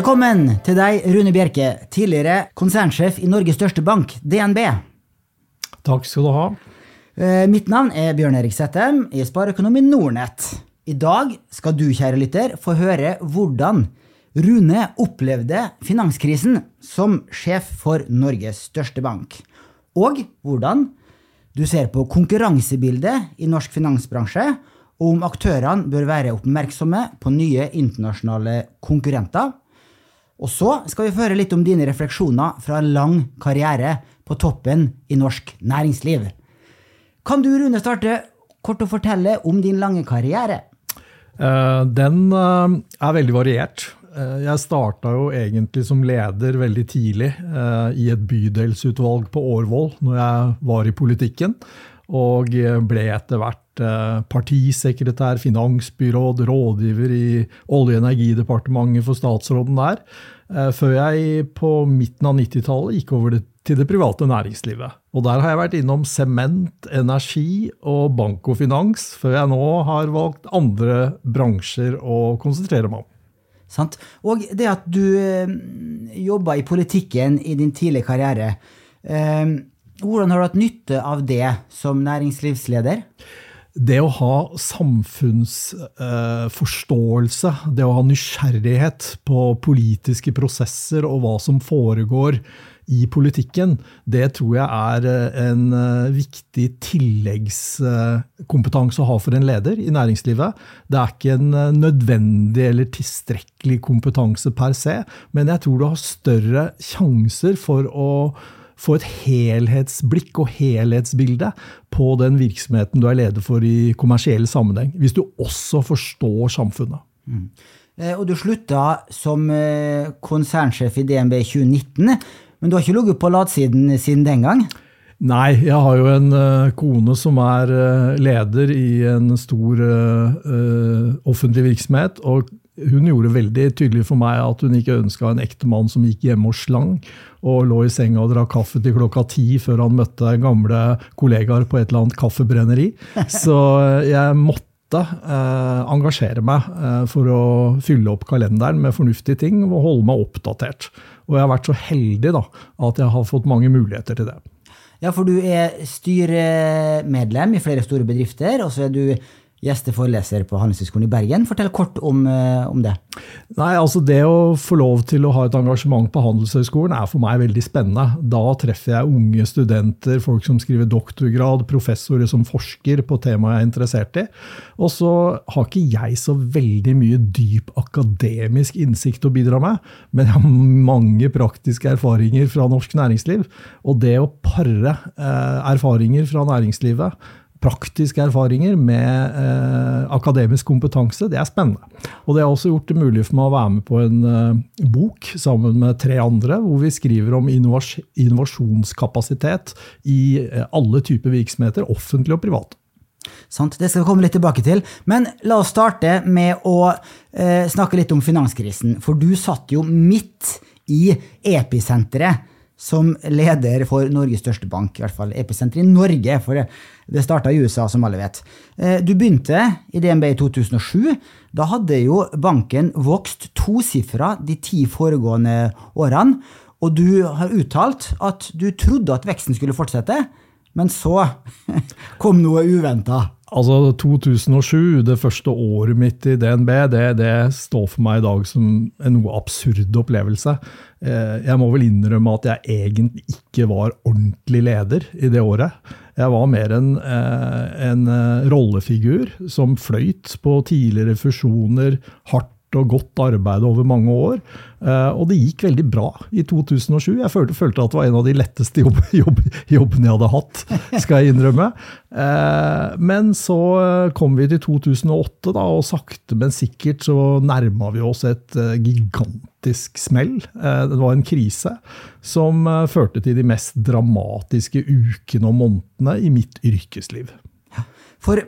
Velkommen til deg, Rune Bjerke, tidligere konsernsjef i Norges største bank, DNB. Takk skal du ha. Eh, Mitt navn er Bjørn Erik Settem i Spareøkonomi Nordnett. I dag skal du, kjære lytter, få høre hvordan Rune opplevde finanskrisen som sjef for Norges største bank, og hvordan du ser på konkurransebildet i norsk finansbransje, og om aktørene bør være oppmerksomme på nye internasjonale konkurrenter. Og så skal vi få høre litt om dine refleksjoner fra en lang karriere på toppen i norsk næringsliv. Kan du, Rune, starte kort å fortelle om din lange karriere? Eh, Den eh, er veldig variert. Eh, Jeg starta jo egentlig som leder veldig tidlig i et bydelsutvalg på Årvoll når jeg var i politikken. Og ble etter hvert eh, partisekretær, finansbyråd, rådgiver i Olje- og energidepartementet for statsråden der. eh, Før jeg på midten av 90-tallet gikk over til det private næringslivet. Og der har jeg vært innom sement, energi og bank og finans, før jeg nå har valgt andre bransjer å konsentrere meg om. Sant? Og det at du eh, jobba i politikken i din tidlige karriere, eh, hvordan har du hatt nytte av det som næringslivsleder? Det å ha samfunnsforståelse, det å ha nysgjerrighet på politiske prosesser og hva som foregår i politikken, det tror jeg er eh, en eh, viktig tilleggskompetanse å ha for en leder i næringslivet. Det er ikke en eh, nødvendig eller tilstrekkelig kompetanse per se, men jeg tror du har større sjanser for å få et helhetsblikk og helhetsbilde på den virksomheten du er leder for i kommersiell sammenheng, hvis du også forstår samfunnet. Mm. og du slutta som eh, konsernsjef i DNB i 2019, men du har ikke ligget på latsiden siden den gang? Nei, jeg har jo en eh, kone som er eh, leder i en stor eh, eh, offentlig virksomhet. og hun gjorde veldig tydelig for meg at hun ikke ønska en ektemann som gikk hjemme og slang og lå i senga og drakk kaffe til klokka ti før han møtte gamle kollegaer på et eller annet kaffebrenneri. Så jeg måtte eh, engasjere meg eh, for å fylle opp kalenderen med fornuftige ting og holde meg oppdatert. Og jeg har vært så heldig da, at jeg har fått mange muligheter til det. Ja, for du er styremedlem i flere store bedrifter, og så er du gjesteforeleser på Handelshøyskolen i Bergen. Fortell kort om, eh, om det. Nei, altså Det å få lov til å ha et engasjement på Handelshøyskolen er for meg veldig spennende. Da treffer jeg unge studenter, folk som skriver doktorgrad, professorer som forsker på temaet jeg er interessert i. Og så har ikke jeg så veldig mye dyp akademisk innsikt å bidra med, men jeg har mange praktiske erfaringer fra norsk næringsliv. Og det å pare eh, erfaringer fra næringslivet praktiske erfaringer med eh, akademisk kompetanse, det er spennende. Og det har også gjort det mulig for meg å være med på en eh, bok sammen med tre andre, hvor vi skriver om innovas innovasjonskapasitet i eh, alle typer virksomheter, offentlige og private. Sant? Det skal vi komme litt tilbake til. Men la oss starte med å eh, snakke litt om finanskrisen. For du satt jo midt i episenteret som leder for Norges største bank. I hvert fall episenteret i Norge, for det, det starta i USA, som alle vet. Eh, du begynte i DNB i 2007. Da hadde jo banken vokst tosifra de ti foregående årene. Og du har uttalt at du trodde at veksten skulle fortsette, men så kom noe uventa. Altså 2007, det første året mitt i DNB, det, det står for meg i dag som en noe absurd opplevelse. Eh, Jeg må vel innrømme at jeg egentlig ikke var ordentlig leder i det året. Jeg var mer en, eh, en eh, rollefigur som fløyt på tidligere fusjoner, hardt og godt arbeid over mange år. Eh, Og det gikk veldig bra i 2007. Jeg følte, følte at det var en av de letteste jobb, jobb, jobbene jeg hadde hatt, skal jeg innrømme. Eh, Men så eh, kom vi til 2008, da, og sakte, men sikkert så nærma vi oss et gigantisk smell. Det var en krise som førte til de mest dramatiske ukene og månedene i mitt yrkesliv. For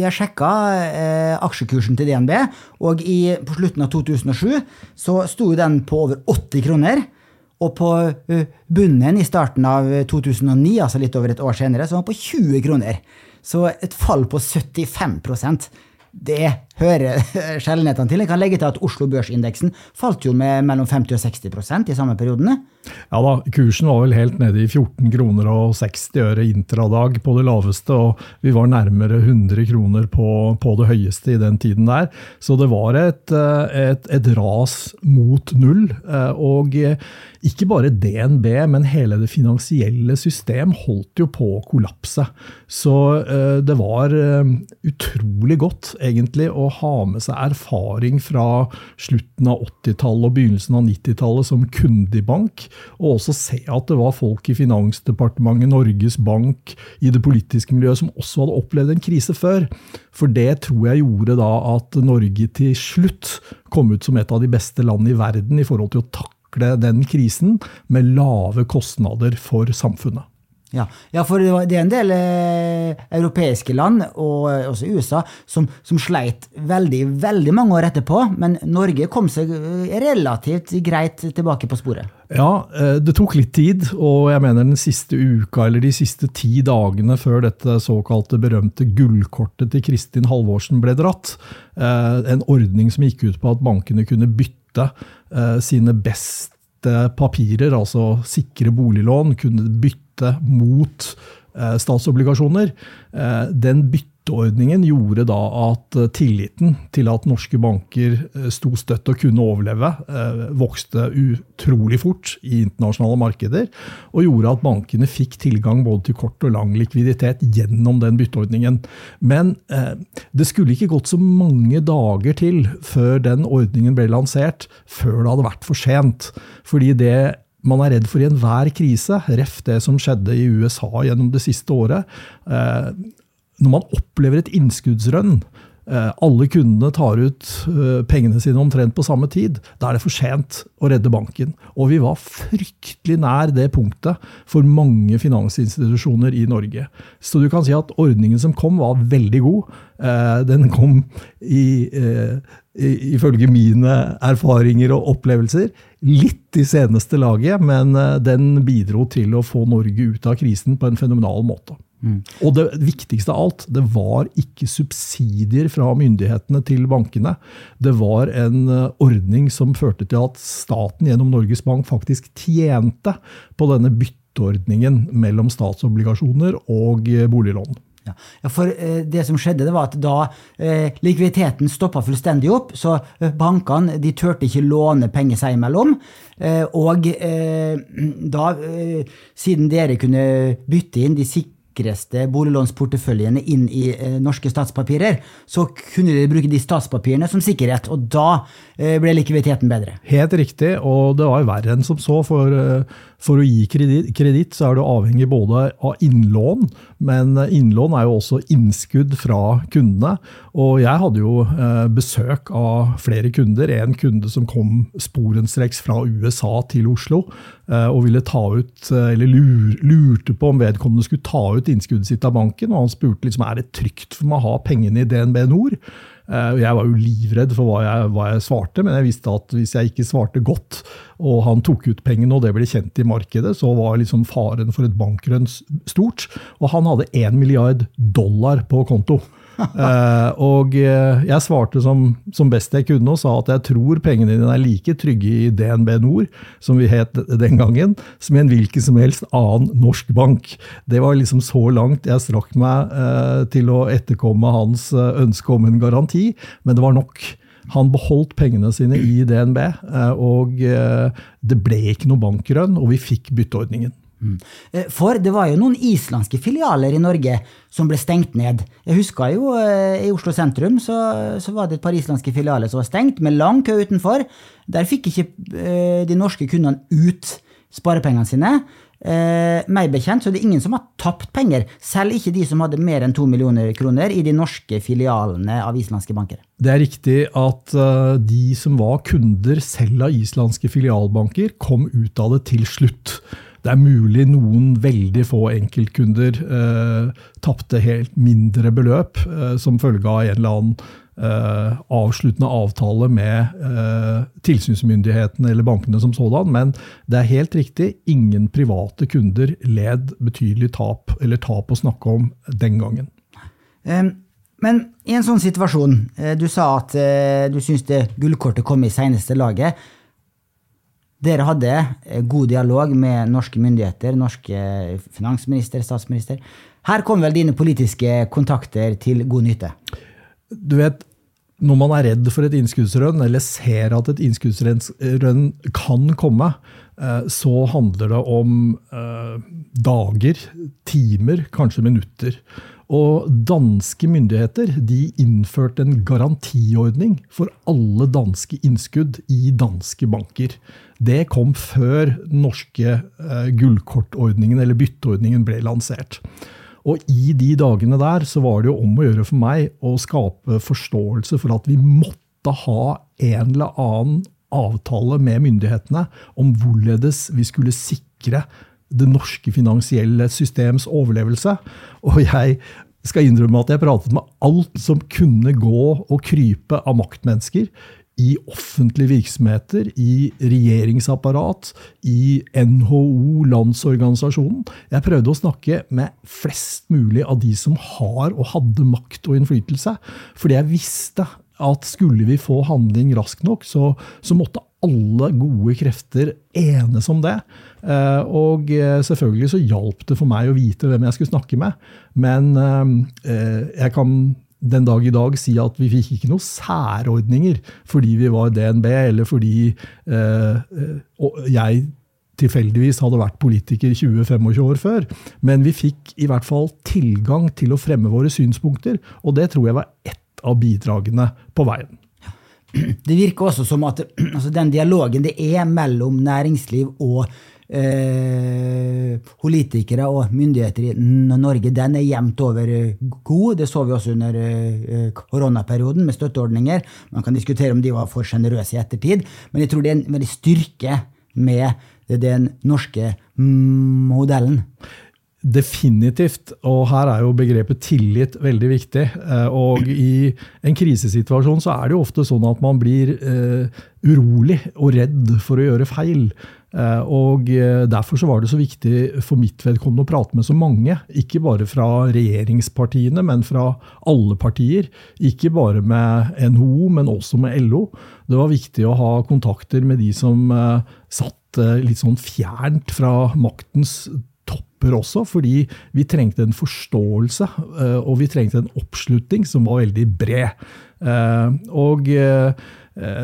jeg sjekka eh, aksjekursen til DNB, og i, på slutten av 2007 så sto den på over 80 kroner. Og på eh, bunnen i starten av 2009, altså litt over et år senere, så var den på 20 kroner. Så et fall på 75% Det hører sjeldenhetene til. Jeg kan legge til at Oslo Børsindeksen falt jo med mellom 50 og 60% i samme periodene. Ja da, kursen var vel helt nede i 14 kroner og 60 øre intradag på det laveste, og vi var nærmere 100 kroner på, på det høyeste i den tiden der. Så det var et, et, et ras mot null. Og ikke bare DNB, men hele det finansielle system holdt jo på å kollapse. Så det var utrolig godt egentlig å ha med seg erfaring fra slutten av 80-tallet og begynnelsen av 90-tallet som kunde i bank, og også se at det var folk i Finansdepartementet, Norges Bank, i det politiske miljøet som også hadde opplevd en krise før. For det tror jeg gjorde da at Norge til slutt kom ut som et av de beste landene i verden i forhold til å takle den krisen med lave kostnader for samfunnet. Ja, ja, for det er en del eh, europeiske land, og eh, også USA, som, som, sleit veldig veldig mange år etterpå. Men Norge kom seg eh, relativt greit tilbake på sporet. Ja, eh, det tok litt tid, og jeg mener den siste uka eller de siste ti dagene før dette såkalte berømte gullkortet til Kristin Halvorsen ble dratt, en ordning som gikk ut på at bankene kunne bytte sine beste papirer, altså sikre boliglån, kunne bytte mot eh, statsobligasjoner. den den bytteordningen gjorde da at eh, tilliten til at norske banker sto støtt og kunne overleve, vokste utrolig fort i internasjonale markeder, og gjorde at bankene fikk tilgang både til kort og lang likviditet gjennom den bytteordningen. Men det skulle ikke gått så mange dager til før den ordningen ble lansert, før det hadde vært for sent. Fordi det man er redd for i enhver krise, ref det som skjedde i USA gjennom det siste året. Eh, når man opplever et innskuddsrønn, eh, alle kundene tar ut eh, pengene sine omtrent på samme tid, da er det for sent å redde banken. Og vi var fryktelig nær det punktet for mange finansinstitusjoner i Norge. Så du kan si at ordningen som kom, var veldig god. Den kom i ifølge mine erfaringer og opplevelser, litt i seneste laget, men eh, den bidro til å få Norge ut av krisen på en fenomenal måte. Mm. Og det viktigste av alt, det var ikke subsidier fra myndighetene til bankene. Det var en eh, ordning som førte til at staten gjennom Norges Bank faktisk tjente på denne bytteordningen mellom statsobligasjoner og eh, boliglån. Ja. for eh, det som skjedde, det var at da likviditeten stoppa fullstendig opp, så bankene de turte ikke låne penger seg imellom. Og da, siden dere kunne bytte inn de sikreste boliglånsporteføljene inn i norske statspapirer, så kunne de bruke de statspapirene som sikkerhet, og da ble likviditeten bedre. Helt riktig, og det var verre enn som så. for for å gi kreditt så er du avhengig både av innlån, men innlån er jo også innskudd fra kundene. Og jeg hadde jo eh, besøk av flere kunder. En kunde som kom sporenstreks fra USA til Oslo eh, og ville ta ut, eh, eller lurte på om vedkommende skulle ta ut innskuddet sitt av banken. Og han spurte liksom, er det trygt for meg å ha pengene i DNB Nord. Eh, jeg var jo livredd for hva jeg, hva jeg, svarte, men jeg visste at hvis jeg ikke svarte godt, og han tok ut pengene og det ble kjent i markedet, så var liksom faren for et bankrønn stort. Og han hadde én milliard dollar på konto. Uh, og eh, jeg svarte som, som, best jeg kunne og sa at jeg tror pengene dine er like trygge i DNB Nord, som vi het den gangen, som i en hvilken som helst annen norsk bank. Det var liksom så langt jeg strakk meg uh, til å etterkomme hans ønske om en garanti, men det var nok. Han beholdt pengene sine i DNB, og det ble ikke noe bankrønn, og vi fikk bytteordningen. Mm. Eh, for det var jo noen islandske filialer i Norge som ble stengt ned. Jeg husker jo eh, i Oslo sentrum så, så, var det et par islandske filialer som var stengt, med lang kø utenfor. Der fikk ikke eh, de norske kundene ut sparepengene sine. Eh, meg bekjent så det er ingen som har tapt penger, selv ikke de som hadde mer enn 2 millioner kroner i de norske filialene av islandske banker. Det er riktig at uh, de som var kunder selv av islandske filialbanker, kom ut av det til slutt. Det er mulig noen veldig få enkeltkunder eh, tapte helt mindre beløp eh, som følge av en eller annen eh, avsluttende avtale med eh, tilsynsmyndighetene eller bankene som sådan. Men det er helt riktig, ingen private kunder led betydelig tap, eller tap å snakke om, den gangen. Um Men i en sånn situasjon, eh, du sa at eh, du syns gullkortet kom i seneste laget. Dere hadde eh, god dialog med norske myndigheter, norske finansminister, statsminister. Her kom vel dine politiske kontakter til god nytte? Du vet, når man er redd for et innskuddsrønn, eller ser at et innskuddsrønn kan komme, så handler det om dager, timer, kanskje minutter. Og danske myndigheter de innførte en garantiordning for alle danske innskudd i danske banker. Det kom før norske eh, gullkortordningen eller bytteordningen ble lansert. Og i de dagene der så var det jo om å gjøre for meg å skape forståelse for at vi måtte ha en eller annen avtale med myndighetene om hvorledes vi skulle sikre det norske finansielle systems overlevelse. Og jeg skal innrømme at jeg pratet med alt som kunne gå og krype av maktmennesker i offentlige virksomheter, i regjeringsapparat, i NHO, Landsorganisasjonen. Jeg prøvde å snakke med flest mulig av de som har og hadde makt og innflytelse. Fordi jeg visste at skulle vi få handling raskt nok, så, så måtte alle gode krefter enes om det. Eh, og eh, selvfølgelig så hjalp det for meg å vite hvem jeg skulle snakke med. Men eh, jeg kan den dag i dag si at vi fikk ikke noen særordninger fordi vi var DNB, eller fordi jeg tilfeldigvis hadde vært politiker 20-25 år før. Men vi fikk i hvert fall tilgang til å fremme våre synspunkter, og det tror jeg var ett av bidragene på veien. Det virker også som at altså den dialogen det er mellom næringsliv og eh, politikere og myndigheter i Norge, den er jevnt over god. Det så vi også under eh, koronaperioden med støtteordninger. Man kan diskutere om de var for sjenerøse i ettertid, men jeg tror det er en veldig styrke med den norske modellen. Definitivt. Og her er jo begrepet tillit veldig viktig. Eh, og i en krisesituasjon så er det jo ofte sånn at man blir uh, urolig og redd for å gjøre feil. Uh, og derfor så var det så viktig for mitt vedkommende å prate med så mange. Ikke bare fra regjeringspartiene, men fra alle partier. Ikke bare med NHO, men også med LO. Det var viktig å ha kontakter med de som uh, satt litt sånn fjernt fra maktens grupper også, fordi vi trengte en forståelse eh, og vi trengte en oppslutning som var veldig bred. Eh, og eh,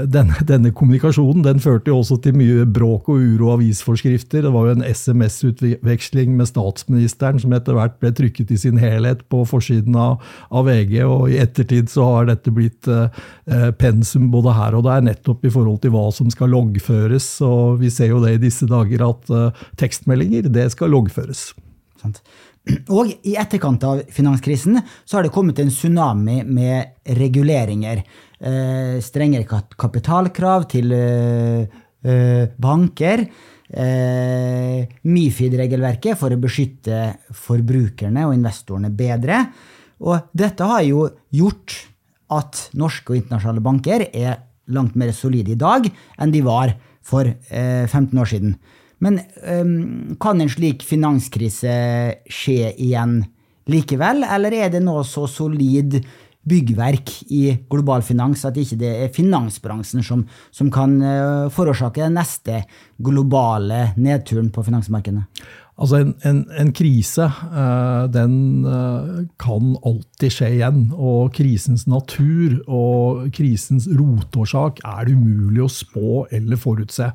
denne, denne, kommunikasjonen den førte jo også til mye bråk og uro avisforskrifter. Det var jo en SMS-utveksling med statsministeren som etter hvert ble trykket i sin helhet på forsiden av, av VG, og i ettertid så har dette blitt eh, pensum både her og der, nettopp i forhold til hva som skal loggføres. Og vi ser jo det i disse dager at eh, tekstmeldinger, det skal loggføres. Og i etterkant av finanskrisen så har det kommet en tsunami med reguleringer. Eh, strengere kapitalkrav til eh, eh, banker. Mifid-regelverket for å beskytte forbrukerne og investorene bedre. Og dette har jo gjort at norske og internasjonale banker er langt mer solide i dag enn de var for 15 år siden. Men um, kan en slik finanskrise skje igjen likevel, eller er det nå så solid byggverk i global finans at ikke det er finansbransjen som, som kan uh, forårsake den neste globale nedturen på finansmarkedene? Altså en, en, en krise uh, den uh, kan alltid skje igjen. Og krisens natur og krisens rotårsak er det umulig å spå eller forutse.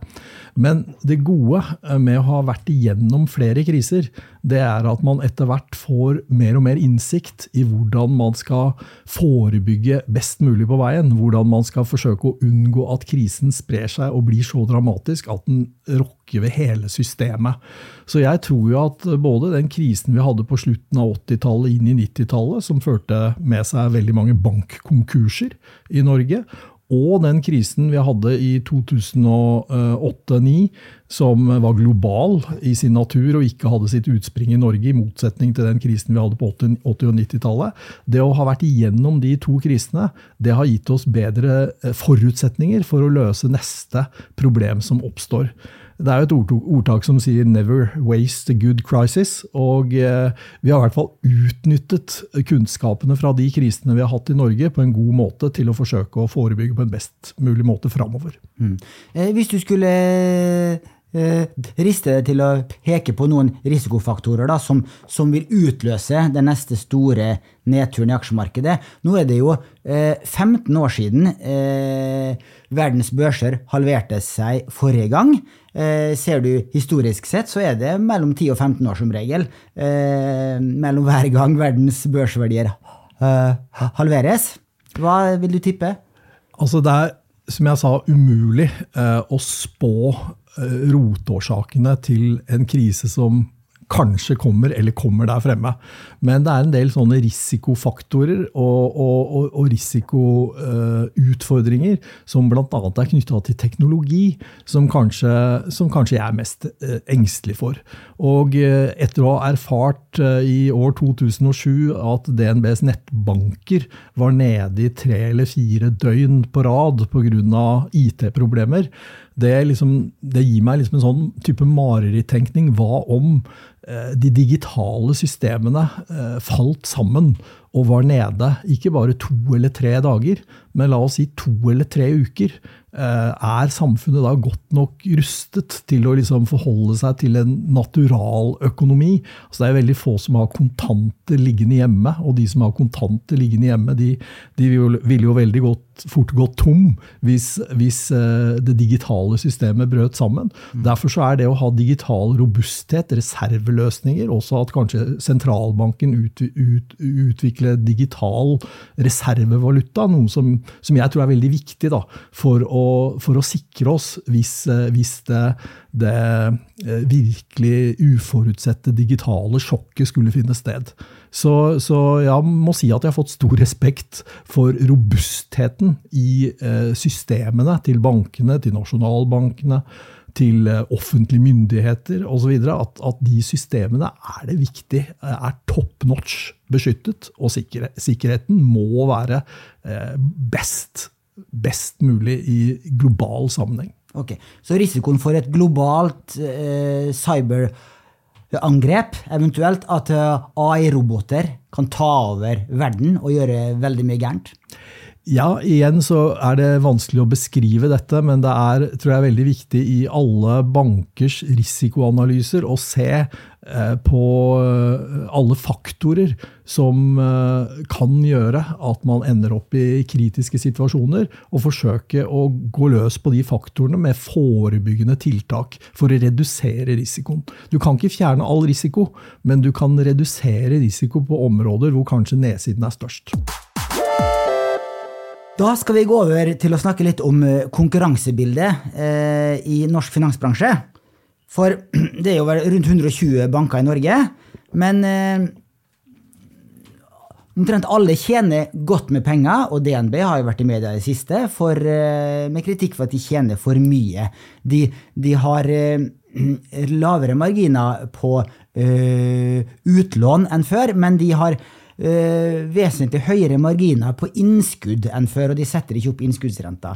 Men det gode eh, med å ha vært igjennom flere kriser, det er at man etter hvert får mer og mer innsikt i hvordan man skal forebygge best mulig på veien. Hvordan man skal forsøke å unngå at krisen sprer seg og blir så dramatisk at den rokker ved hele systemet. Så jeg tror jo at både den krisen vi hadde på slutten av 80-tallet inn i 90-tallet, som førte med seg veldig mange bankkonkurser i Norge, og den krisen vi hadde i 2008-2009, som var global i sin natur og ikke hadde sitt utspring i Norge, i motsetning til den krisen vi hadde på 80- og 90-tallet. Det å ha vært igjennom de to krisene, det har gitt oss bedre eh, forutsetninger for å løse neste problem som oppstår. Det er jo et ordtak, som sier 'never waste a good crisis'. Og eh, vi har i hvert fall utnyttet kunnskapene fra de krisene vi har hatt i Norge, på en god måte til å forsøke å forebygge på en best mulig måte framover. Mm. Eh, hvis du skulle eh, riste deg til å peke på noen risikofaktorer da, som, som, vil utløse den neste store nedturen i aksjemarkedet. Nå er det jo eh, 15 år siden eh, verdens børser halverte seg forrige gang. Eh, ser du historisk sett, så er det mellom 10 og 15 år som regel. Eh, mellom hver gang verdens børsverdier eh, halveres. Hva vil du tippe? Altså det er, som jeg sa, umulig å spå Eh, rotårsakene til en krise som kanskje kommer, eller kommer der fremme. Men det er en del sånne risikofaktorer og, og, og, og risikoutfordringer uh, som bl.a. er knytta til teknologi, som kanskje, som kanskje, jeg er mest uh, engstelig for. Og uh, etter å ha erfart i år 2007 at DNBs nettbanker var nede i tre eller fire døgn på rad pga. IT-problemer, det, liksom, det, gir meg liksom en sånn type marerittenkning. Hva om eh, de digitale systemene eh, falt sammen og var nede ikke bare to eller tre dager, men la oss si to eller tre uker? Eh, er samfunnet da godt nok rustet til å liksom forholde seg til en naturaløkonomi? Altså det er veldig få som har kontanter liggende hjemme, og de som har kontanter liggende hjemme, de, de vil jo veldig godt, fort gått tom hvis, hvis, eh, det digitale systemet brøt sammen. Mm. Derfor så er det å ha digital robusthet, reserveløsninger, også at kanskje sentralbanken ut, ut, utvikler digital reservevaluta, noe som, som jeg tror er veldig viktig da, for å for å sikre oss hvis, eh, hvis det, det, eh, virkelig uforutsette digitale sjokket skulle finne sted. Så, så, jeg må si at jeg har fått stor respekt for robustheten i eh, systemene til bankene, til nasjonalbankene, til offentlige myndigheter osv. At, at de systemene er det viktig, er top notch beskyttet. Og sikkerheten må være best best mulig i global sammenheng. Ok, Så risikoen for et globalt eh, cyberangrep, eventuelt at eh, AI-roboter kan ta over verden og gjøre veldig mye gærent? Ja, igjen så er det vanskelig å beskrive dette, men det er tror jeg, veldig viktig i alle bankers risikoanalyser å se på eh, alle faktorer som eh, kan gjøre at man ender opp i kritiske situasjoner, og forsøke å gå løs på de faktorene med forebyggende tiltak for å redusere risikoen. Du kan ikke fjerne all risiko, men du kan redusere risiko på områder hvor kanskje nedsiden er størst. Da skal vi gå over til å snakke litt om eh, konkurransebildet eh, i norsk finansbransje. For det er jo rundt 120 banker i Norge. Men eh, omtrent alle tjener godt med penger, og DNB har jo vært i media i det siste for, eh, med kritikk for at de tjener for mye. De, de har eh, lavere marginer på eh, utlån enn før, men de har øh, vesentlig høyere marginer på innskudd enn før, og de setter ikke opp innskuddsrenta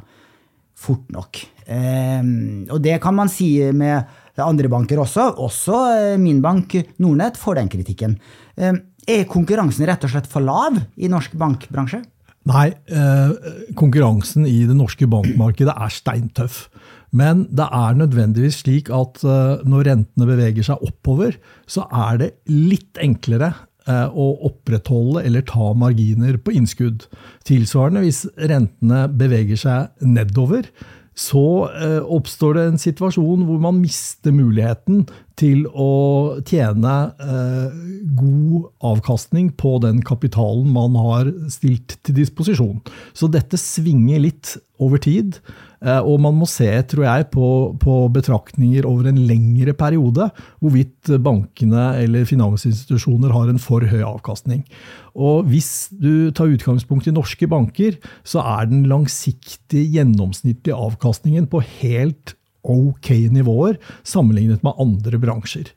fort nok. Um, og det kan man si med andre banker også. Også uh, min bank, Nordnett, får den kritikken. Um, er konkurransen rett og slett for lav i norsk bankbransje? Nei, eh, konkurransen i det norske bankmarkedet er steintøff. Men det er nødvendigvis slik at eh, når rentene beveger seg oppover, så er det litt enklere Eh, å opprettholde eller ta marginer på innskudd. Tilsvarende, hvis rentene beveger seg nedover, så eh, oppstår det en situasjon hvor man mister muligheten til å tjene eh, god avkastning på den kapitalen man har stilt til disposisjon. Så dette svinger litt over tid. Eh, og man må se tror jeg, på, på, betraktninger over en lengre periode hvorvidt bankene eller finansinstitusjoner har en for høy avkastning. Og Hvis du tar utgangspunkt i norske banker, så er den langsiktige gjennomsnittlige avkastningen på helt ok nivåer sammenlignet med andre bransjer.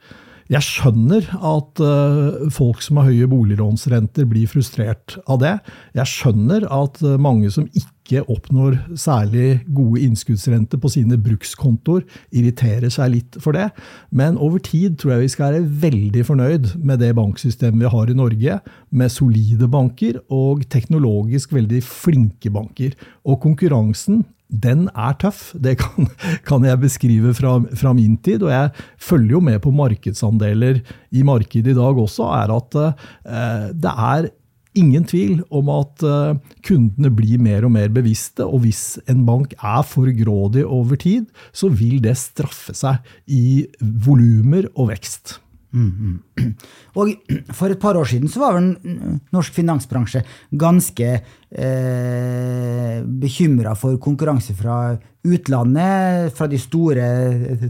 Jeg skjønner at uh, folk som har høye boliglånsrenter, blir frustrert av det. Jeg skjønner at uh, mange som ikke oppnår særlig gode innskuddsrenter på sine brukskontoer, irriterer seg litt for det. Men over tid tror jeg vi skal være veldig fornøyd med det banksystemet vi har i Norge, med solide banker og teknologisk veldig flinke banker. Og konkurransen den er tøff. Det kan, kan jeg beskrive fra, fra, min tid. Og jeg følger jo med på markedsandeler i markedet i dag også, er at eh, det er ingen tvil om at eh, kundene blir mer og mer bevisste, og hvis en bank er for grådig over tid, så vil det straffe seg i volumer og vekst. Mm, mm. Og For et par år siden så var vel norsk finansbransje ganske eh, bekymra for konkurranse fra utlandet, fra de store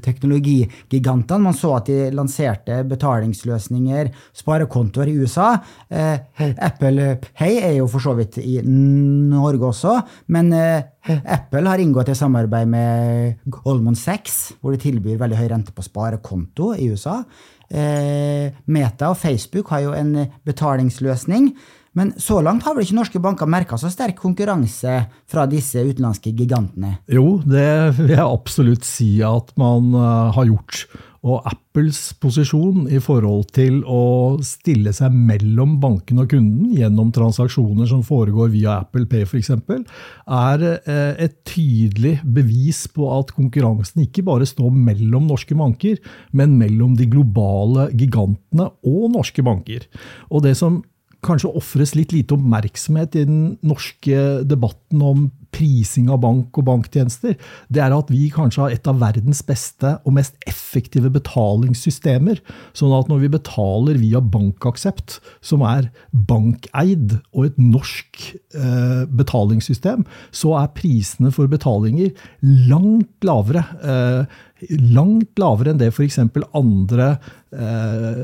teknologigigantene. Man så at de lanserte betalingsløsninger, sparekontoer i USA. Eh, Apple Pay er jo for så vidt i Norge også, men eh, Apple har inngått et samarbeid med Goldman Sachs, hvor de tilbyr veldig høy rente på sparekonto i USA. Eh, Meta og Facebook har jo en betalingsløsning. Men så langt har vel ikke norske banker merka så sterk konkurranse fra disse utenlandske gigantene? Jo, det vil jeg absolutt si at man eh, har gjort. Og Apples posisjon i forhold til å stille seg mellom banken og kunden gjennom transaksjoner som foregår via Apple Pay f.eks., er eh, et tydelig bevis på at konkurransen ikke bare står mellom norske banker, men mellom de globale gigantene og norske banker. Og det som kanskje ofres litt lite oppmerksomhet i den norske debatten om prising av bank og banktjenester, det er at vi kanskje har et av verdens beste og mest effektive betalingssystemer. Sånn at når vi betaler via bankaksept, som er bankeid og et norsk eh, betalingssystem, så er prisene for betalinger langt lavere. Eh, langt lavere enn det f.eks. andre eh,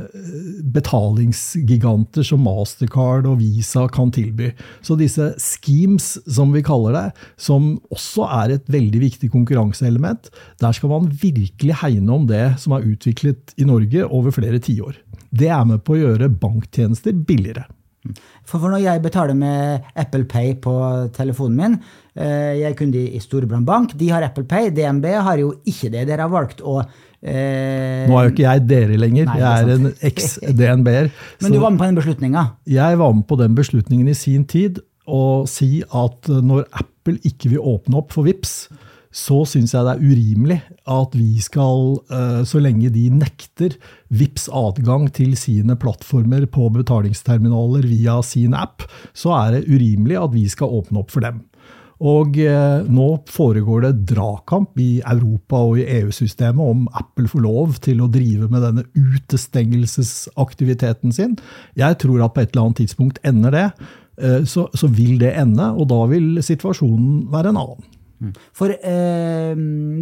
betalingsgiganter som Mastercard og Visa kan tilby. Så disse schemes, som vi kaller det, som også er et veldig viktig konkurranseelement, der skal man virkelig hegne om det som er utviklet i Norge over flere tiår. Det er med på å gjøre banktjenester billigere. For, for når jeg betaler med Apple Pay på telefonen min eh, Jeg er kunde i Storebrand Bank. De har Apple Pay. DNB har jo ikke det. Dere har valgt å eh, Nå er jo ikke jeg dere lenger. Nei, jeg er en eks-DNB-er. Men du var med på den beslutninga? Jeg var med på den beslutningen i sin tid. Å si at når Apple ikke vil åpne opp for VIPS, så syns jeg det er urimelig at vi skal, eh, så lenge de nekter VIPs adgang til sine plattformer på betalingsterminaler via sin app, så er det urimelig at vi skal åpne opp for dem. Og eh, nå foregår det dragkamp i Europa og i EU-systemet om Apple får lov til å drive med denne utestengelsesaktiviteten sin. Jeg tror at på et eller annet tidspunkt ender det. Eh, så, så vil det ende, og da vil situasjonen være en annen. For eh,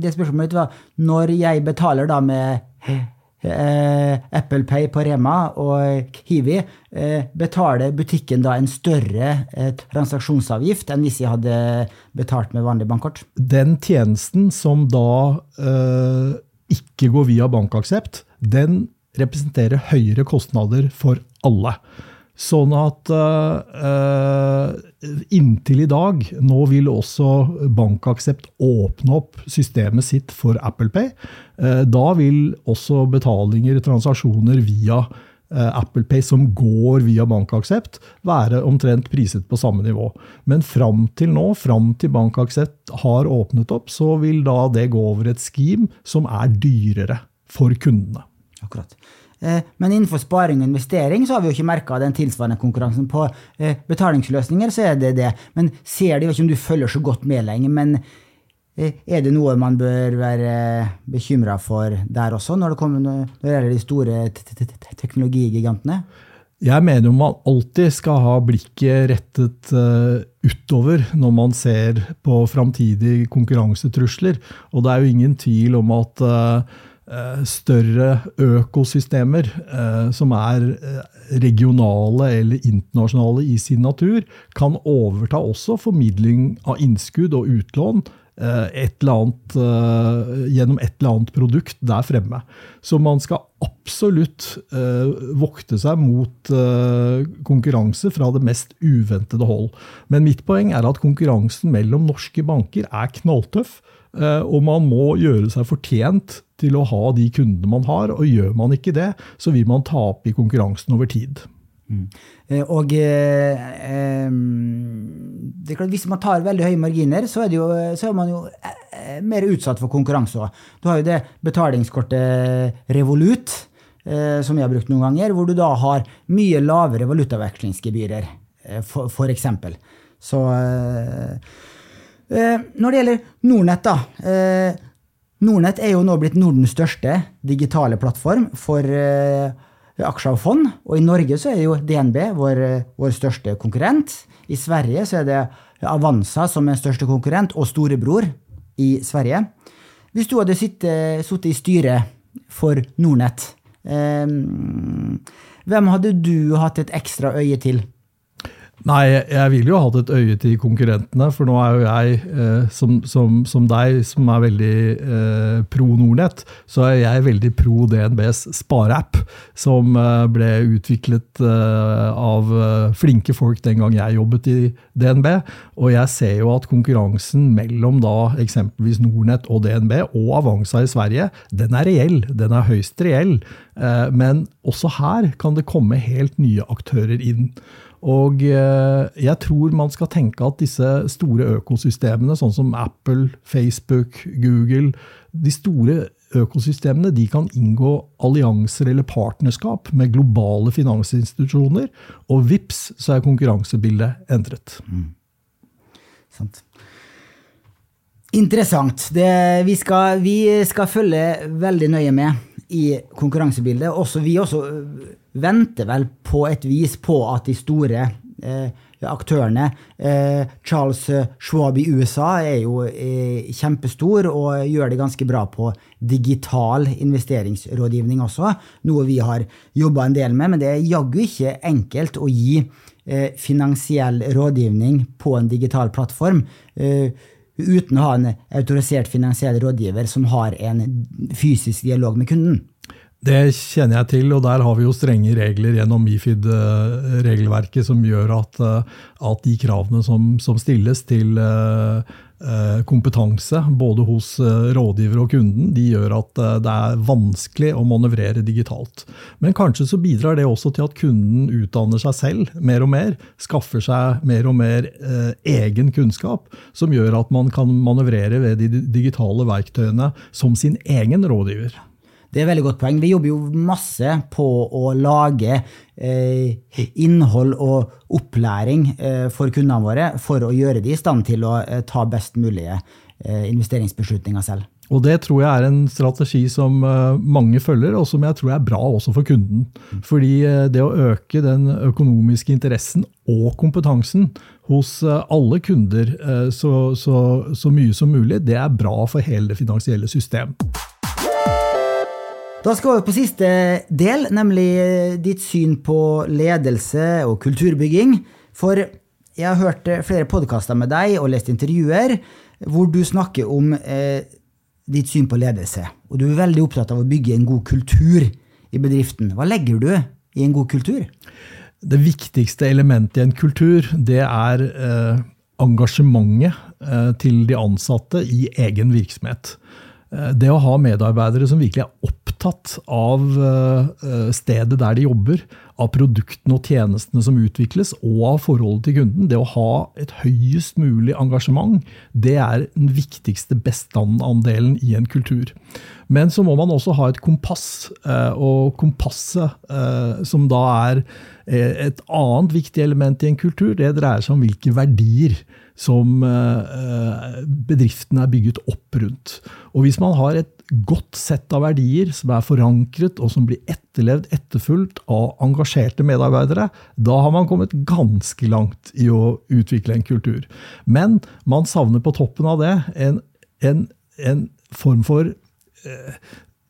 det spørsmålet mitt var når jeg betaler da med eh, Apple Pay på Rema og Kiwi, eh, betaler butikken da en større eh, transaksjonsavgift enn hvis jeg hadde betalt med vanlig bankkort? Den tjenesten som da eh, ikke går via bankaksept, den representerer høyere kostnader for alle. Sånn at uh, inntil i dag Nå vil også BankAksept åpne opp systemet sitt for Apple Pay. Uh, da vil også betalinger, transaksjoner via uh, Apple Pay som går via BankAksept, være omtrent priset på samme nivå. Men fram til nå, fram til BankAksept har åpnet opp, så vil da det gå over et scheme som er dyrere for kundene. Akkurat. Eh, men innenfor sparing og investering så har vi jo ikke merka den tilsvarende konkurransen. På eh, betalingsløsninger så er det det. Men ser de, ikke om du følger så godt med lenger, men eh, er det noe man bør være bekymra for der også, når det, gjelder de store teknologigigantene? Jeg mener jo man alltid skal ha blikket rettet utover når man ser på framtidige konkurransetrusler. Og det er jo ingen tvil om at større økosystemer eh, som er eh, regionale eller internasjonale i sin natur, kan overta også formidling av innskudd og utlån et annet, gjennom et eller annet produkt der fremme. Så man skal absolutt vokte seg mot konkurranse fra det mest uventede hold. Men mitt poeng er at konkurransen mellom norske banker er knalltøff. Og man må gjøre seg fortjent til å ha de kundene man har. Og gjør man ikke det, så vil man tape i konkurransen over tid. Mm. Og eh, det er klart, Hvis man tar veldig høye marginer, så er, jo, så er man jo eh, mer utsatt for konkurranse òg. Du har jo det betalingskortet Revolut, eh, som jeg har brukt noen ganger, hvor du da har mye lavere valutavekslingsgebyrer, for, eksempel. Så Når det gjelder Nordnett, da. Nordnett er jo nå blitt Nordens største digitale plattform for aksjer og fond. Og i Norge så er jo DNB vår, vår største konkurrent. I Sverige så er det Avanza som er største konkurrent, og storebror i Sverige. Hvis du hadde sittet i styret for Nordnett, eh, hvem hadde du hatt et ekstra øye til? Nei, jeg ville jo hatt et øye til konkurrentene. For nå er jo jeg, eh, som, som, som, deg, som er veldig eh, pro Nordnett, så er jeg veldig pro DNBs spareapp, som eh, ble utviklet eh, av eh, flinke folk den gang jeg jobbet i DNB. Og jeg ser jo at konkurransen mellom da eksempelvis Nordnett og DNB, og Avanza i Sverige, den er reell. Den er høyst reell. Eh, men også her kan det komme helt nye aktører inn. Og eh, jeg tror man skal tenke at disse store økosystemene, sånn som Apple, Facebook, Google De store økosystemene de kan inngå allianser eller partnerskap med globale finansinstitusjoner. Og vips, så er konkurransebildet endret. Mm. Sant. Interessant. Det, vi, skal, vi skal følge veldig nøye med i konkurransebildet. Også, vi også øh, venter vel på et vis på at de store eh, aktørene eh, Charles Schwab i USA er jo eh, kjempestor og gjør det ganske bra på digital investeringsrådgivning også. Noe vi har jobba en del med, men det er jaggu ikke enkelt å gi finansiell rådgivning på en digital plattform uten å ha en autorisert finansiell rådgiver som har en fysisk dialog med kunden. Det kjenner jeg til, og der har vi jo strenge regler gjennom Mifid-regelverket som gjør at, eh, at, de kravene som, som stilles til eh, eh, kompetanse, både hos rådgiver og kunden, de gjør at det er vanskelig å manøvrere digitalt. Men kanskje så bidrar det også til at kunden utdanner seg selv mer og mer, skaffer seg mer og mer egen kunnskap, som gjør at man kan manøvrere ved de digitale verktøyene som sin egen rådgiver. Det er et veldig godt poeng. Vi jobber jo masse på å lage eh, innhold og opplæring eh, for kundene våre for å gjøre de i stand til å eh, ta best mulige eh, investeringsbeslutninger selv. Og Det tror jeg er en strategi som eh, mange følger, og som jeg tror er bra også for kunden. Fordi eh, det å øke den økonomiske interessen og kompetansen hos alle kunder så, så, så mye som mulig, det er bra for hele det finansielle systemet. Da skal vi på siste del, nemlig eh, ditt syn på ledelse og kulturbygging. For jeg har hørt eh, flere podkaster med deg og lest intervjuer hvor du snakker om eh, ditt syn på ledelse. Og du er veldig opptatt av å bygge en god kultur i bedriften. Hva legger du i en god kultur? Det viktigste elementet i en kultur, det er eh, engasjementet eh, til de ansatte i egen virksomhet. Eh, det å ha medarbeidere som virkelig er opptatt av eh, stedet der de jobber, av produktene og tjenestene som utvikles, og av forholdet til kunden. Det å ha et høyest mulig engasjement, det er den viktigste bestandandelen i en kultur. Men så må man også ha et kompass, eh, og kompasset, eh, som da er et annet viktig element i en kultur, det dreier seg om hvilke verdier som bedriften er bygget opp rundt. Og hvis man har et godt sett av verdier som er forankret og som blir etterlevd etterfulgt av engasjerte medarbeidere, da har man kommet ganske langt i å utvikle en kultur. Men man savner på toppen av det en, en, en form for eh,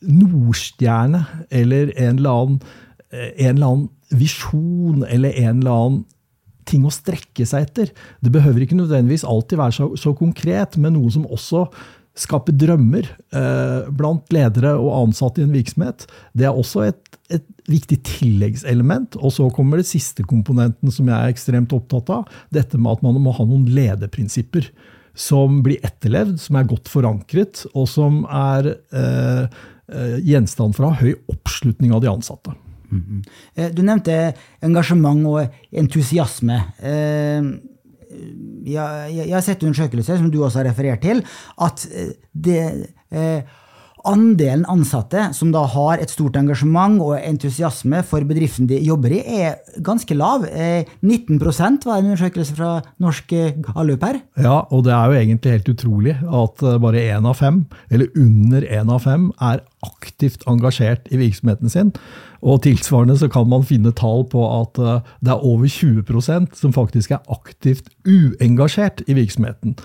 nordstjerne eller en eller annen, eh, en eller annen visjon eller en eller annen ting å strekke seg etter. Det behøver ikke nødvendigvis alltid være så, så konkret, men noe som også skaper drømmer eh, blant ledere og ansatte i en virksomhet. Det er også et, et, viktig tilleggselement. Og så kommer det siste komponenten som jeg er ekstremt opptatt av. Dette med at man må ha noen lederprinsipper som blir etterlevd, som er godt forankret, og som er eh, eh gjenstand for å ha høy oppslutning av de ansatte. Mm -hmm. Du nevnte engasjement og entusiasme. Eh, jeg, har sett undersøkelser, som du også har referert til, at det andelen ansatte som da har et stort engasjement og entusiasme for bedriften de jobber i, er ganske lav. 19% var en undersøkelse fra Norsk Gallup her. Ja, og det er jo egentlig helt utrolig at bare én av fem, eller under én av fem, er aktivt engasjert i virksomheten sin. Og tilsvarende så kan man finne tall på at det er over 20% som faktisk er aktivt uengasjert i virksomheten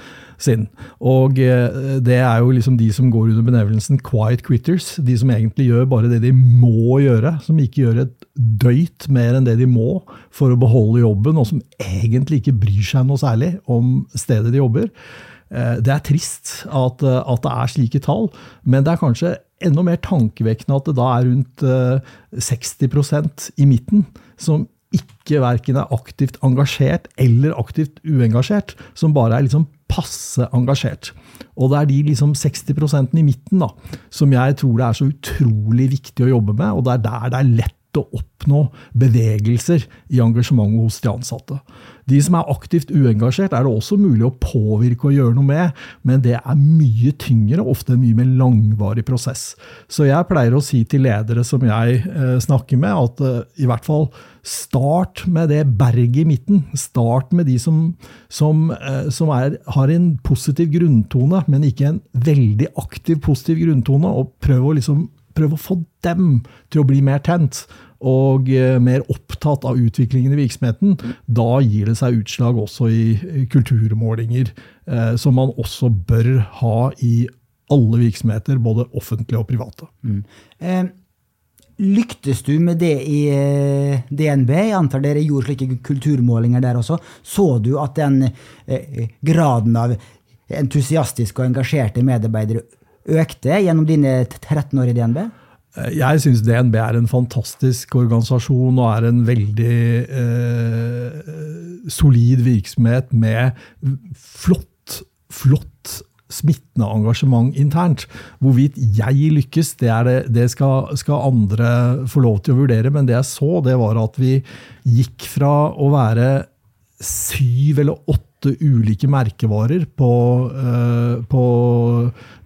sin. Og eh, det er jo liksom de som går under benevnelsen quiet quitters. De som egentlig gjør bare det de må gjøre. Som ikke gjør et døyt mer enn det de må for å beholde jobben, og som egentlig ikke bryr seg noe særlig om stedet de jobber. Eh, det er trist at, eh, at det er slike tall, men det er kanskje enda mer tankevekkende at det da er rundt 60% i midten som ikke verken er aktivt engasjert eller aktivt uengasjert, som bare er liksom passe engasjert. Og det er de liksom 60% i midten da, som jeg tror det er så utrolig viktig å jobbe med, og det er der det er lett å oppnå bevegelser i engasjementet hos de ansatte. De som er aktivt uengasjert, er det også mulig å påvirke og gjøre noe med, men det er mye tyngre ofte en mye mer langvarig prosess. Så jeg pleier å si til ledere som jeg eh, snakker med, at eh, i hvert fall start med det berget i midten. Start med de som, som, eh, som er, har en positiv grunntone, men ikke en veldig aktiv positiv grunntone, og prøv å liksom prøv å få dem til å bli mer tent og eh, mer opptatt av utviklingen i virksomheten, da gir det seg utslag også i kulturmålinger, eh, som man også bør ha i alle virksomheter, både offentlige og private. Mm. Eh, lyktes du med det i DNB? Jeg antar dere gjorde slike kulturmålinger der også. Så du at den graden av entusiastiske og engasjerte medarbeidere økte gjennom dine 13 år i DNB? Jeg syns DNB er en fantastisk organisasjon og er en veldig eh, solid virksomhet med flott, flott smittende engasjement internt. Hvorvidt jeg lykkes, det, det, det skal, skal, andre få lov til å vurdere. Men det jeg så, det var at vi gikk fra å være syv eller åtte ulike merkevarer på, uh, på,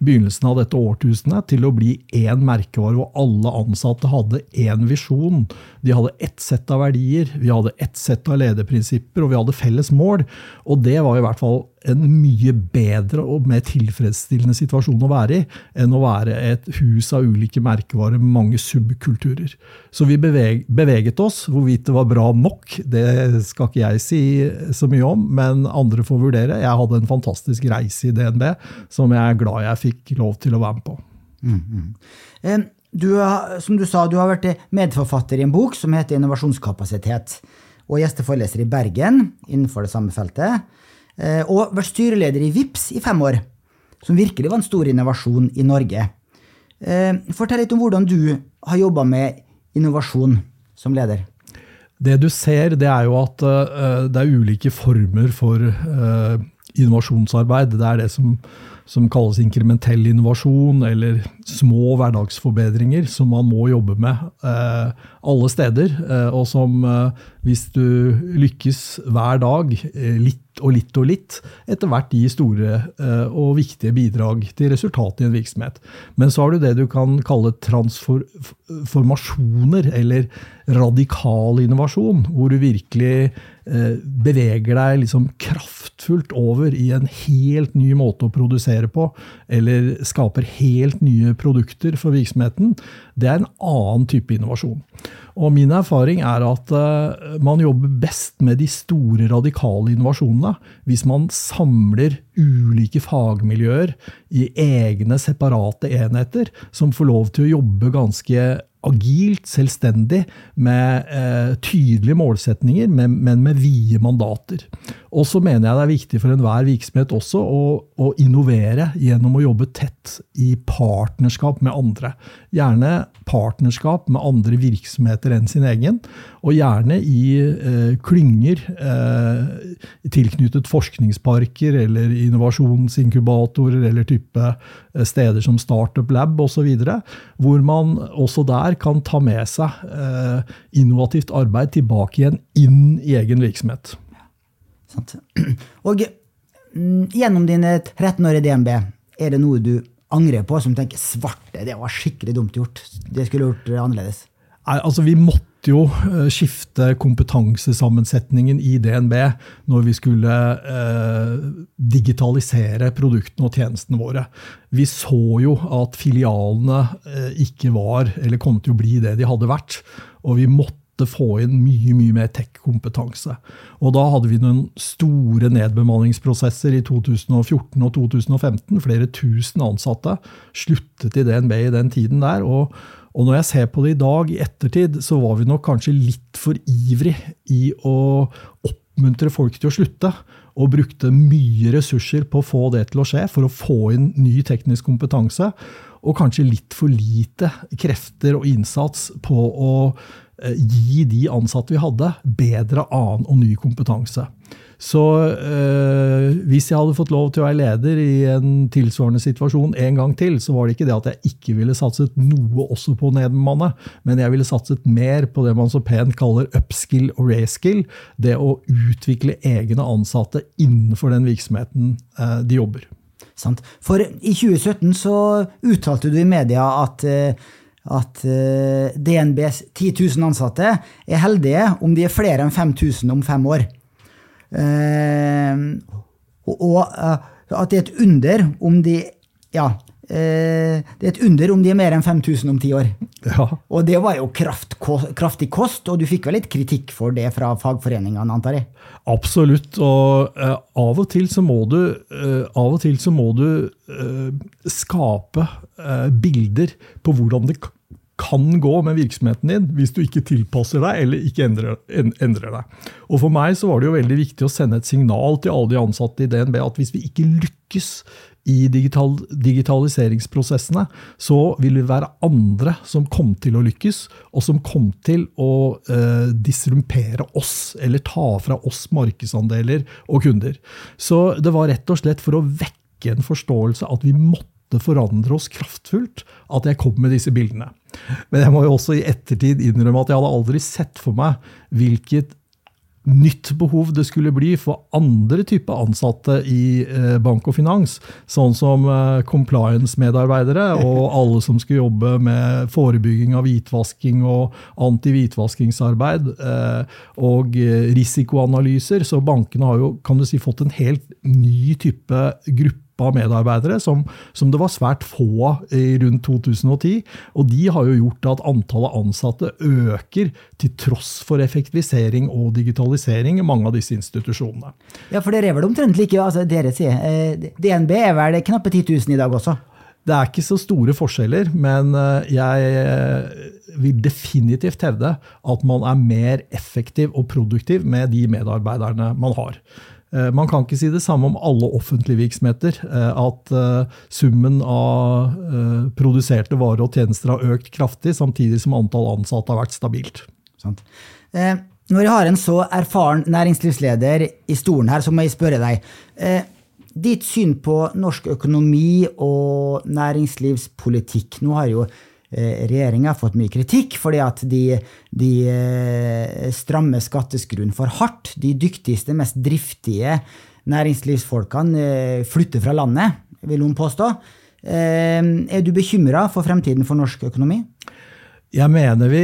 begynnelsen av dette årtusenet til å bli én merkevare hvor alle ansatte hadde én visjon. De hadde ett sett av verdier, vi hadde ett sett av lederprinsipper, og vi hadde felles mål. Og det var i hvert fall en mye bedre og mer tilfredsstillende situasjon å være i enn å være et hus av ulike merkevarer med mange subkulturer. Så vi beveg, beveget oss. Hvorvidt det var bra nok, det skal ikke jeg si så mye om, men andre får vurdere. Jeg hadde en fantastisk reise i DNB som jeg er glad jeg fikk lov til å være med på. Mm -hmm. du som du sa, du har vært medforfatter i en bok som heter Innovasjonskapasitet, og gjesteforeleser i Bergen innenfor det samme feltet. Eh, og vært styreleder i VIPS i fem år, som virkelig var en stor innovasjon i Norge. Eh, fortell litt om hvordan du har jobba med innovasjon som leder. Det du ser, det er jo at uh, det er ulike former for innovasjonsarbeid. Det er det som, som, kalles inkrementell innovasjon, eller små hverdagsforbedringer som man må jobbe med uh, alle steder. og som, hvis du lykkes hver dag, litt og litt og litt, etter hvert gir store og viktige bidrag til resultatet i en virksomhet. Men så har du det du kan kalle transformasjoner, eller radikal innovasjon, hvor du virkelig beveger deg liksom kraftfullt over i en helt ny måte å produsere på, eller skaper helt nye produkter for virksomheten. Det er en annen type innovasjon. Og min erfaring er at uh, man jobber best med de store, radikale innovasjonene hvis man samler ulike fagmiljøer i egne, separate enheter som får lov til å jobbe ganske agilt, selvstendig, med eh, tydelige målsetninger, men, men med vide mandater. Og så mener jeg det er viktig for enhver virksomhet også å, å, innovere gjennom å jobbe tett i partnerskap med andre. Gjerne partnerskap med andre virksomheter enn sin egen, og gjerne i eh, klynger eh, tilknyttet forskningsparker eller innovasjonsinkubatorer eller type eh, steder som Startup Lab osv., hvor man også der kan ta med seg eh, innovativt arbeid tilbake igjen inn i egen virksomhet. Sant. Og mm, gjennom dine 13 år i DNB, er det noe du angrer på, som tenker svarte, det var skikkelig dumt gjort? Det skulle gjort annerledes? Nei, altså Vi måtte jo eh, skifte kompetansesammensetningen i DNB når vi skulle eh, digitalisere produktene og tjenestene våre. Vi så jo at filialene eh, ikke var, eller kom til å bli det de hadde vært. Og vi måtte få inn mye mye mer tech-kompetanse. Og Da hadde vi noen store nedbemanningsprosesser i 2014 og 2015. Flere tusen ansatte sluttet i DNB i den tiden der. og og når jeg ser på det i dag, i ettertid, så var vi nok kanskje litt for ivrig i å oppmuntre folk til å slutte. Og brukte mye ressurser på å få det til å skje, for å få inn ny teknisk kompetanse. Og kanskje litt for lite krefter og innsats på å gi de ansatte vi hadde, bedre annen og ny kompetanse. Så øh, hvis jeg hadde fått lov til å være leder i en tilsvarende situasjon en gang til, så var det ikke det at jeg ikke ville satset noe også på nedbemanne, men jeg ville satset mer på det man så pent kaller upskill og reskill. Det å utvikle egne ansatte innenfor den virksomheten øh, de jobber. Sant. For i 2017 så uttalte du i media at øh, at uh, DNBs 10 000 ansatte er heldige om de er flere enn 5000 om fem år. Uh, og uh, at det er et under om de Ja. Det er et under om de er mer enn 5000 om ti år. Ja. Og det var jo kraft, kraftig kost, og du fikk vel litt kritikk for det fra fagforeningene, antar jeg? Absolutt. Og av og til så må du, av og til så må du skape bilder på hvordan det kan gå med virksomheten din hvis du ikke tilpasser deg eller ikke endrer, endrer, deg. Og For meg så var det jo veldig viktig å sende et signal til alle de ansatte i DNB at hvis vi ikke lykkes i digital, digitaliseringsprosessene, så vil det være andre som kom til å lykkes, og som kom til å eh, disrumpere oss, eller ta fra oss markedsandeler og kunder. Så det var rett og slett for å vekke en forståelse at vi måtte forandre oss kraftfullt at jeg kom med disse bildene. Men jeg må jo også i ettertid innrømme at jeg hadde aldri sett for meg hvilket nytt behov det skulle bli for andre typer ansatte i eh, bank og finans. Sånn som eh, compliance-medarbeidere og alle som skulle jobbe med forebygging av hvitvasking og anti-hvitvaskingsarbeid. Eh, og risikoanalyser. Så bankene har jo kan du si, fått en helt ny type gruppe av medarbeidere, som, som, det var svært få av i rundt 2010. Og de har jo gjort at antallet ansatte øker til tross for effektivisering og digitalisering i mange av disse institusjonene. Ja, for dere er vel omtrent like, altså dere sier, eh, DNB er vel knappe 10 000 i dag også? Det er ikke så store forskjeller, men eh, jeg eh, vil definitivt hevde at man er mer effektiv og produktiv med de medarbeiderne man har. Eh, man kan ikke si det samme om alle offentlige virksomheter. Eh, at eh, summen av produserte varer og tjenester har økt kraftig, samtidig som antall ansatte har vært stabilt. Sant. Når jeg har en så erfaren næringslivsleder i stolen her, så må jeg spørre deg. Ditt syn på norsk økonomi og næringslivspolitikk. Nå har jo Eh, regjeringa har fått mye kritikk fordi at de, de eh, strammer skatteskruen for hardt. De dyktigste, mest driftige næringslivsfolkene eh, flytter fra landet, vil noen påstå. Er du bekymra for fremtiden for norsk økonomi? Jeg mener vi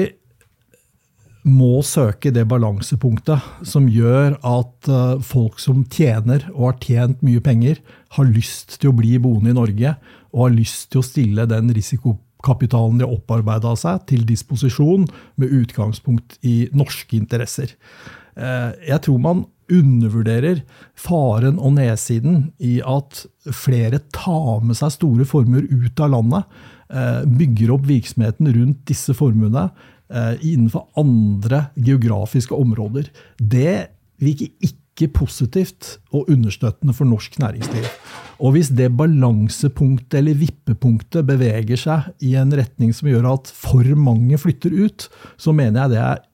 må søke det balansepunktet som gjør at folk som tjener og har tjent mye penger, har lyst til å bli boende i Norge og har lyst til å stille den risikoen kapitalen de har opparbeida seg, til disposisjon med utgangspunkt i norske interesser. Eh, jeg tror man undervurderer faren og nedsiden i at flere tar med seg store formuer ut av landet, eh, bygger opp virksomheten rundt disse formuene eh, innenfor andre geografiske områder. Det virker ikke positivt og understøttende for norsk næringsliv. Og hvis det balansepunktet eller vippepunktet beveger seg i en retning som gjør at for mange flytter ut, så mener jeg det er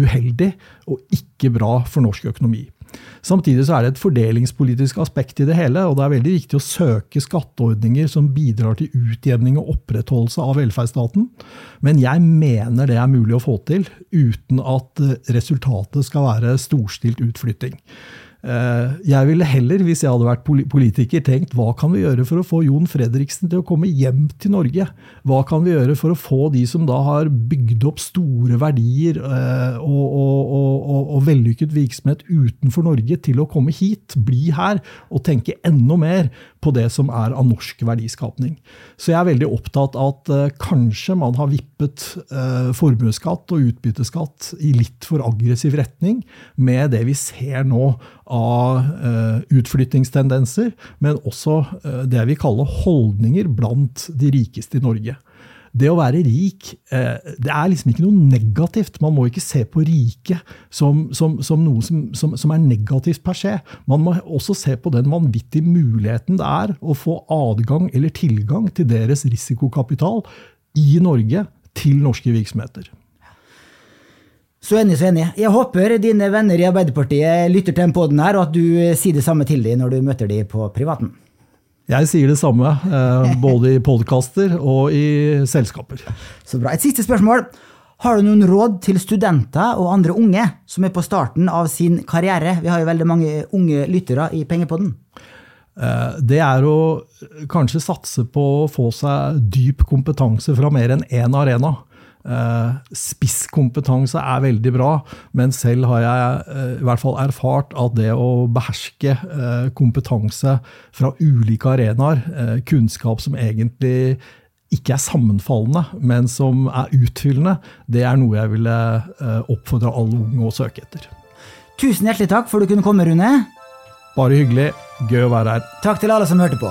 uheldig og ikke bra for norsk økonomi. Samtidig så er det et fordelingspolitisk aspekt i det hele, og det er veldig viktig å søke skatteordninger som bidrar til utjevning og opprettholdelse av velferdsstaten. Men jeg mener det er mulig å få til uten at resultatet skal være storstilt utflytting. Eh, jeg ville heller, hvis jeg hadde vært politiker, tenkt hva kan vi gjøre for å få Jon Fredriksen til å komme hjem til Norge? Hva kan vi gjøre for å få de som da har bygd opp store verdier eh, og, og, og, og vellykket virksomhet utenfor Norge, til å komme hit, bli her og tenke enda mer på det som er av norsk verdiskapning. Så jeg er veldig opptatt av at uh, kanskje man har vippet uh, formuesskatt og utbytteskatt i litt for aggressiv retning med det vi ser nå av uh, utflyttingstendenser, men også det jeg vil kalle holdninger blant de rikeste i Norge det å være rik eh, det er liksom ikke noe negativt. Man må ikke se på rike som, som, som noe som, som, er negativt per se. Man må også se på den vanvittige muligheten det er å få adgang eller tilgang til deres risikokapital i Norge til norske virksomheter. Så enig, så enig. Jeg håper dine venner i Arbeiderpartiet lytter til den poden her, og at du sier det samme til dem når du møter dem på privaten. Jeg sier det samme, eh, både i podkaster og i selskaper. Så bra. Et siste spørsmål. Har du noen råd til studenter og andre unge som er på starten av sin karriere? Vi har jo veldig mange unge lyttere i Pengepodden. Eh, det er å kanskje satse på å få seg dyp kompetanse fra mer enn én arena. Uh, spisskompetanse er veldig bra, men selv har jeg uh, i hvert fall erfart at det å beherske uh, kompetanse fra ulike arenaer, kunnskap som egentlig ikke er sammenfallende, men som er utfyllende, det er noe jeg ville oppfordre alle unge å søke etter. Tusen hjertelig takk for du kunne komme, Rune. Bare hyggelig. Gøy å være her. Takk til alle som hørte på.